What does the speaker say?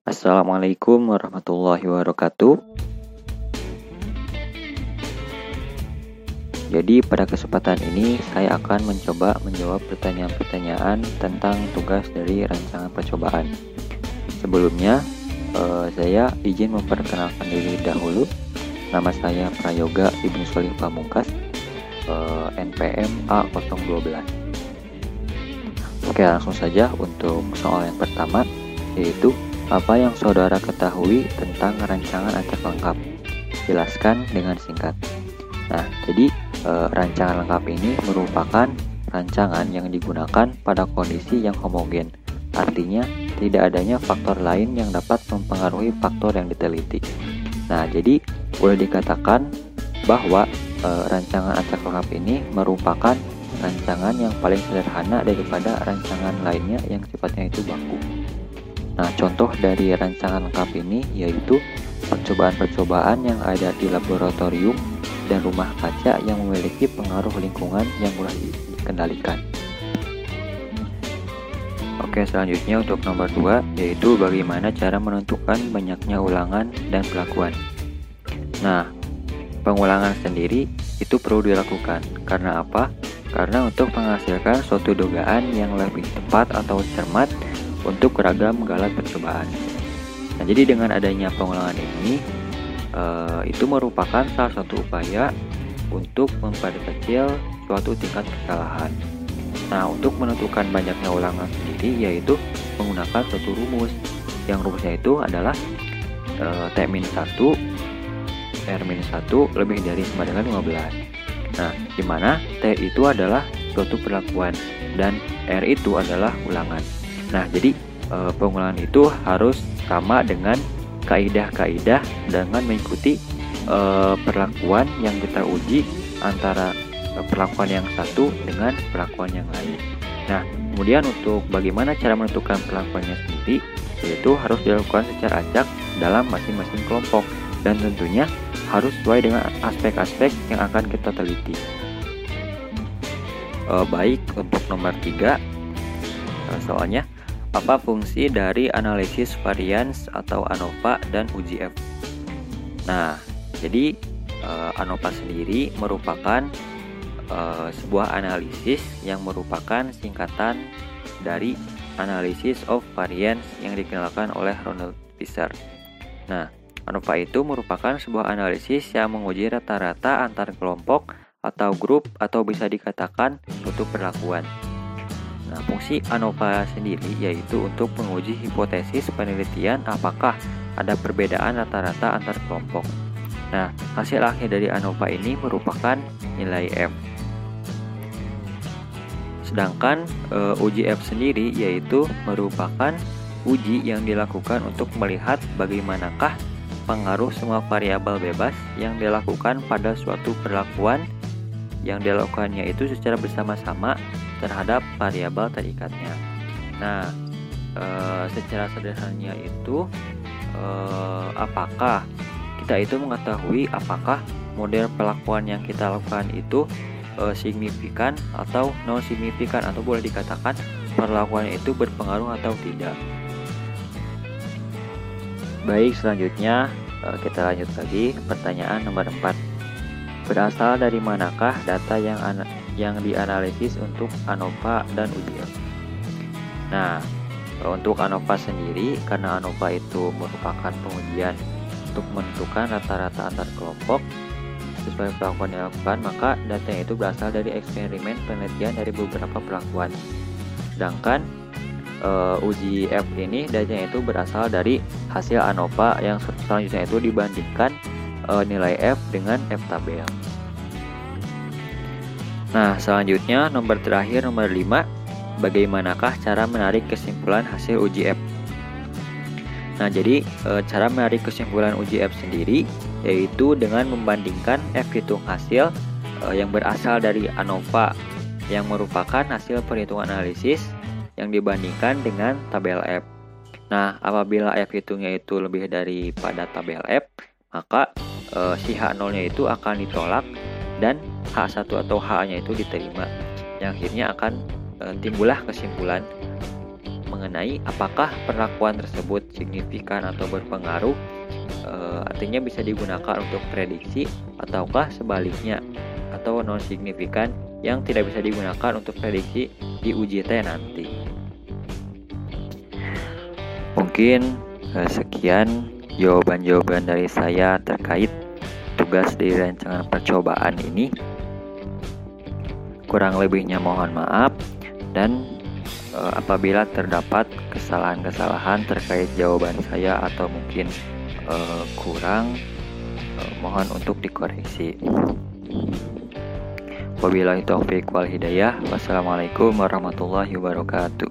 Assalamualaikum warahmatullahi wabarakatuh. Jadi pada kesempatan ini saya akan mencoba menjawab pertanyaan-pertanyaan tentang tugas dari rancangan percobaan. Sebelumnya, eh, saya izin memperkenalkan diri dahulu. Nama saya Prayoga Ibnu Solih Pamungkas, eh, NPM A012. Oke, langsung saja untuk soal yang pertama, yaitu apa yang saudara ketahui tentang rancangan acak lengkap? Jelaskan dengan singkat. Nah, jadi e, rancangan lengkap ini merupakan rancangan yang digunakan pada kondisi yang homogen. Artinya, tidak adanya faktor lain yang dapat mempengaruhi faktor yang diteliti. Nah, jadi boleh dikatakan bahwa e, rancangan acak lengkap ini merupakan rancangan yang paling sederhana daripada rancangan lainnya yang sifatnya itu baku. Nah, contoh dari rancangan lengkap ini yaitu percobaan-percobaan yang ada di laboratorium dan rumah kaca yang memiliki pengaruh lingkungan yang mudah dikendalikan. Oke, selanjutnya untuk nomor 2 yaitu bagaimana cara menentukan banyaknya ulangan dan pelakuan. Nah, pengulangan sendiri itu perlu dilakukan. Karena apa? Karena untuk menghasilkan suatu dugaan yang lebih tepat atau cermat untuk beragam galat percobaan. Nah, jadi dengan adanya pengulangan ini, uh, itu merupakan salah satu upaya untuk memperkecil suatu tingkat kesalahan. Nah, untuk menentukan banyaknya ulangan sendiri yaitu menggunakan suatu rumus. Yang rumusnya itu adalah e, T-1 R-1 lebih dari sama dengan 15. Nah, di mana T itu adalah suatu perlakuan dan R itu adalah ulangan. Nah, jadi e, pengulangan itu harus sama dengan kaidah-kaidah dengan mengikuti uh, perlakuan yang kita uji antara uh, perlakuan yang satu dengan perlakuan yang lain. Nah, kemudian untuk bagaimana cara menentukan perlakuannya sendiri, yaitu harus dilakukan secara acak dalam masing-masing kelompok dan tentunya harus sesuai dengan aspek-aspek yang akan kita teliti. Uh, baik untuk nomor tiga, soalnya apa fungsi dari analisis varians atau ANOVA dan UGF? Nah, jadi uh, ANOVA sendiri merupakan uh, sebuah analisis yang merupakan singkatan dari analisis of variance yang dikenalkan oleh Ronald Fisher. Nah, ANOVA itu merupakan sebuah analisis yang menguji rata-rata antar kelompok atau grup atau bisa dikatakan suatu perlakuan. Nah, fungsi ANOVA sendiri yaitu untuk menguji hipotesis penelitian apakah ada perbedaan rata-rata antar kelompok. Nah, hasil akhir dari ANOVA ini merupakan nilai F. Sedangkan e, uji F sendiri yaitu merupakan uji yang dilakukan untuk melihat bagaimanakah pengaruh semua variabel bebas yang dilakukan pada suatu perlakuan yang dilakukannya itu secara bersama-sama terhadap variabel terikatnya. Nah, e, secara sederhananya itu e, apakah kita itu mengetahui apakah model pelakuan yang kita lakukan itu e, signifikan atau non signifikan atau boleh dikatakan perlakuan itu berpengaruh atau tidak. Baik, selanjutnya kita lanjut lagi pertanyaan nomor 4. Berasal dari manakah data yang yang dianalisis untuk ANOVA dan UGF. Nah, untuk ANOVA sendiri, karena ANOVA itu merupakan pengujian untuk menentukan rata-rata antar kelompok sesuai pelakuan yang dilakukan, maka datanya itu berasal dari eksperimen penelitian dari beberapa pelakuan. Sedangkan uh, uji F ini datanya itu berasal dari hasil ANOVA yang selanjutnya itu dibandingkan uh, nilai F dengan F tabel. Nah, selanjutnya nomor terakhir nomor 5, bagaimanakah cara menarik kesimpulan hasil uji F? Nah, jadi e, cara menarik kesimpulan uji F sendiri yaitu dengan membandingkan F hitung hasil e, yang berasal dari ANOVA yang merupakan hasil perhitungan analisis yang dibandingkan dengan tabel F. Nah, apabila F hitungnya itu lebih daripada tabel F, maka e, si H0-nya itu akan ditolak dan H1 atau H-nya itu diterima yang akhirnya akan e, timbullah kesimpulan mengenai apakah perlakuan tersebut signifikan atau berpengaruh e, artinya bisa digunakan untuk prediksi ataukah sebaliknya atau non signifikan yang tidak bisa digunakan untuk prediksi di uji T nanti. Mungkin e, sekian jawaban-jawaban dari saya terkait tugas di rancangan percobaan ini. Kurang lebihnya mohon maaf dan e, apabila terdapat kesalahan-kesalahan terkait jawaban saya atau mungkin e, kurang e, mohon untuk dikoreksi. Wabillahi taufiq wal hidayah. Wassalamualaikum warahmatullahi wabarakatuh.